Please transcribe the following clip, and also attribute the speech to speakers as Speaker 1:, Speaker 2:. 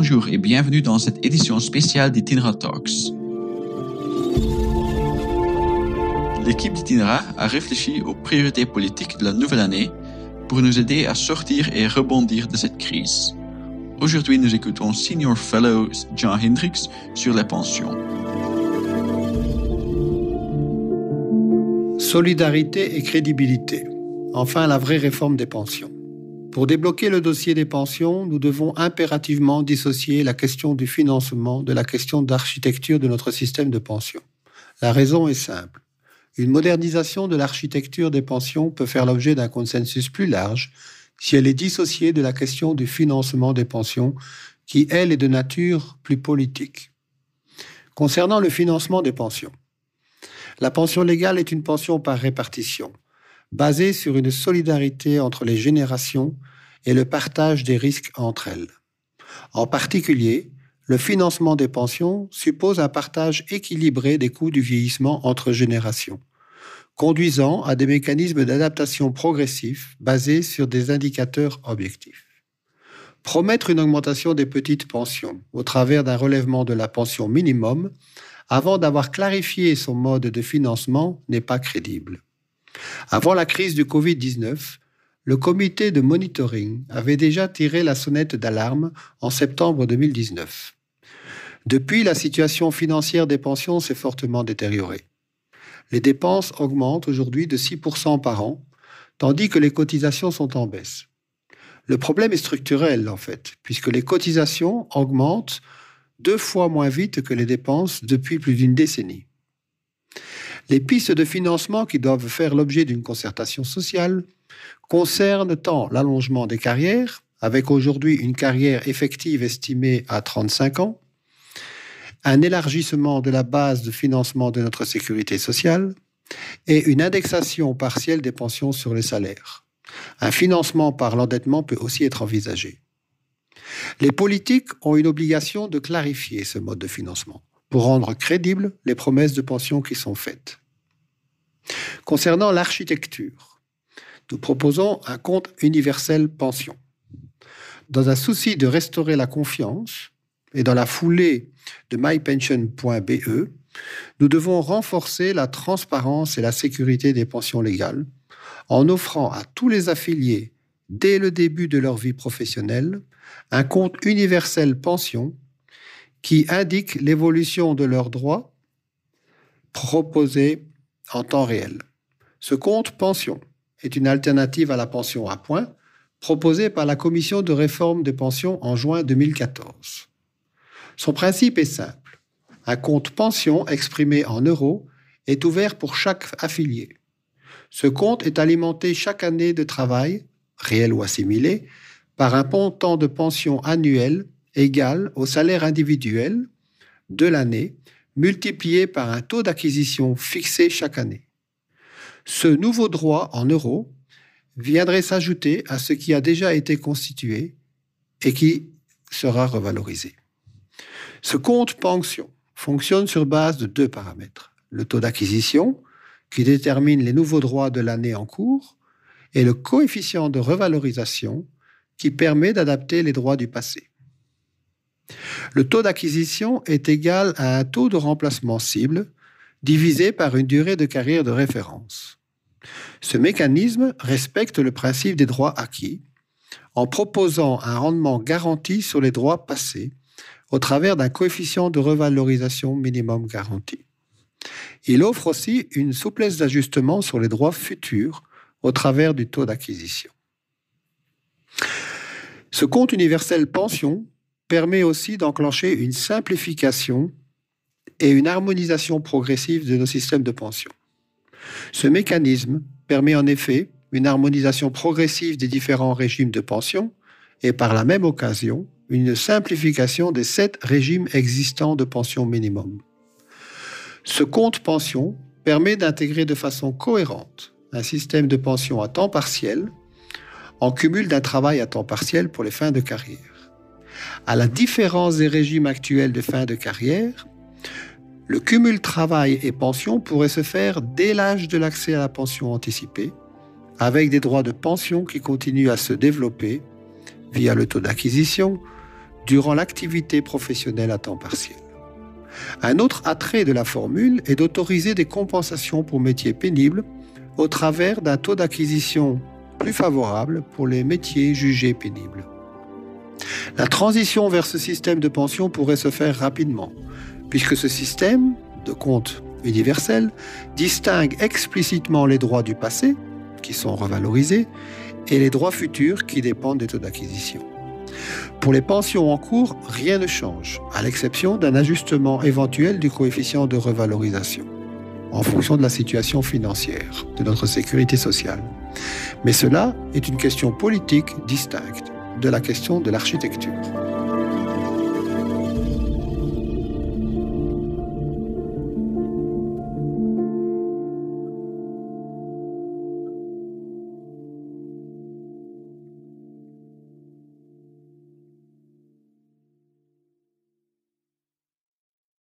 Speaker 1: bonjour et bienvenue dans cette édition spéciale d'Itinera Talks. L'équipe d'Itinera a réfléchi aux priorités politiques de la nouvelle année pour nous aider à sortir et rebondir de cette crise. Aujourd'hui, nous écoutons Senior Fellow John Hendricks sur les pensions.
Speaker 2: Solidarité et crédibilité. Enfin, la vraie réforme des pensions. Pour débloquer le dossier des pensions, nous devons impérativement dissocier la question du financement de la question d'architecture de notre système de pension. La raison est simple. Une modernisation de l'architecture des pensions peut faire l'objet d'un consensus plus large si elle est dissociée de la question du financement des pensions, qui, elle, est de nature plus politique. Concernant le financement des pensions, la pension légale est une pension par répartition basée sur une solidarité entre les générations et le partage des risques entre elles. En particulier, le financement des pensions suppose un partage équilibré des coûts du vieillissement entre générations, conduisant à des mécanismes d'adaptation progressifs basés sur des indicateurs objectifs. Promettre une augmentation des petites pensions au travers d'un relèvement de la pension minimum avant d'avoir clarifié son mode de financement n'est pas crédible. Avant la crise du Covid-19, le comité de monitoring avait déjà tiré la sonnette d'alarme en septembre 2019. Depuis, la situation financière des pensions s'est fortement détériorée. Les dépenses augmentent aujourd'hui de 6% par an, tandis que les cotisations sont en baisse. Le problème est structurel, en fait, puisque les cotisations augmentent deux fois moins vite que les dépenses depuis plus d'une décennie. Les pistes de financement qui doivent faire l'objet d'une concertation sociale concernent tant l'allongement des carrières, avec aujourd'hui une carrière effective estimée à 35 ans, un élargissement de la base de financement de notre sécurité sociale et une indexation partielle des pensions sur les salaires. Un financement par l'endettement peut aussi être envisagé. Les politiques ont une obligation de clarifier ce mode de financement pour rendre crédibles les promesses de pension qui sont faites. Concernant l'architecture, nous proposons un compte universel pension. Dans un souci de restaurer la confiance et dans la foulée de mypension.be, nous devons renforcer la transparence et la sécurité des pensions légales en offrant à tous les affiliés, dès le début de leur vie professionnelle, un compte universel pension qui indique l'évolution de leurs droits proposés en temps réel. Ce compte pension est une alternative à la pension à points proposée par la Commission de réforme des pensions en juin 2014. Son principe est simple. Un compte pension exprimé en euros est ouvert pour chaque affilié. Ce compte est alimenté chaque année de travail, réel ou assimilé, par un montant de pension annuel égal au salaire individuel de l'année multiplié par un taux d'acquisition fixé chaque année. Ce nouveau droit en euros viendrait s'ajouter à ce qui a déjà été constitué et qui sera revalorisé. Ce compte pension fonctionne sur base de deux paramètres. Le taux d'acquisition, qui détermine les nouveaux droits de l'année en cours, et le coefficient de revalorisation, qui permet d'adapter les droits du passé. Le taux d'acquisition est égal à un taux de remplacement cible divisé par une durée de carrière de référence. Ce mécanisme respecte le principe des droits acquis en proposant un rendement garanti sur les droits passés au travers d'un coefficient de revalorisation minimum garanti. Il offre aussi une souplesse d'ajustement sur les droits futurs au travers du taux d'acquisition. Ce compte universel pension permet aussi d'enclencher une simplification et une harmonisation progressive de nos systèmes de pension. Ce mécanisme permet en effet une harmonisation progressive des différents régimes de pension et par la même occasion une simplification des sept régimes existants de pension minimum. Ce compte pension permet d'intégrer de façon cohérente un système de pension à temps partiel en cumul d'un travail à temps partiel pour les fins de carrière. À la différence des régimes actuels de fin de carrière, le cumul travail et pension pourrait se faire dès l'âge de l'accès à la pension anticipée, avec des droits de pension qui continuent à se développer via le taux d'acquisition, durant l'activité professionnelle à temps partiel. Un autre attrait de la formule est d'autoriser des compensations pour métiers pénibles au travers d'un taux d'acquisition plus favorable pour les métiers jugés pénibles. La transition vers ce système de pension pourrait se faire rapidement, puisque ce système de compte universel distingue explicitement les droits du passé, qui sont revalorisés, et les droits futurs qui dépendent des taux d'acquisition. Pour les pensions en cours, rien ne change, à l'exception d'un ajustement éventuel du coefficient de revalorisation, en fonction de la situation financière de notre sécurité sociale. Mais cela est une question politique distincte de la question de l'architecture.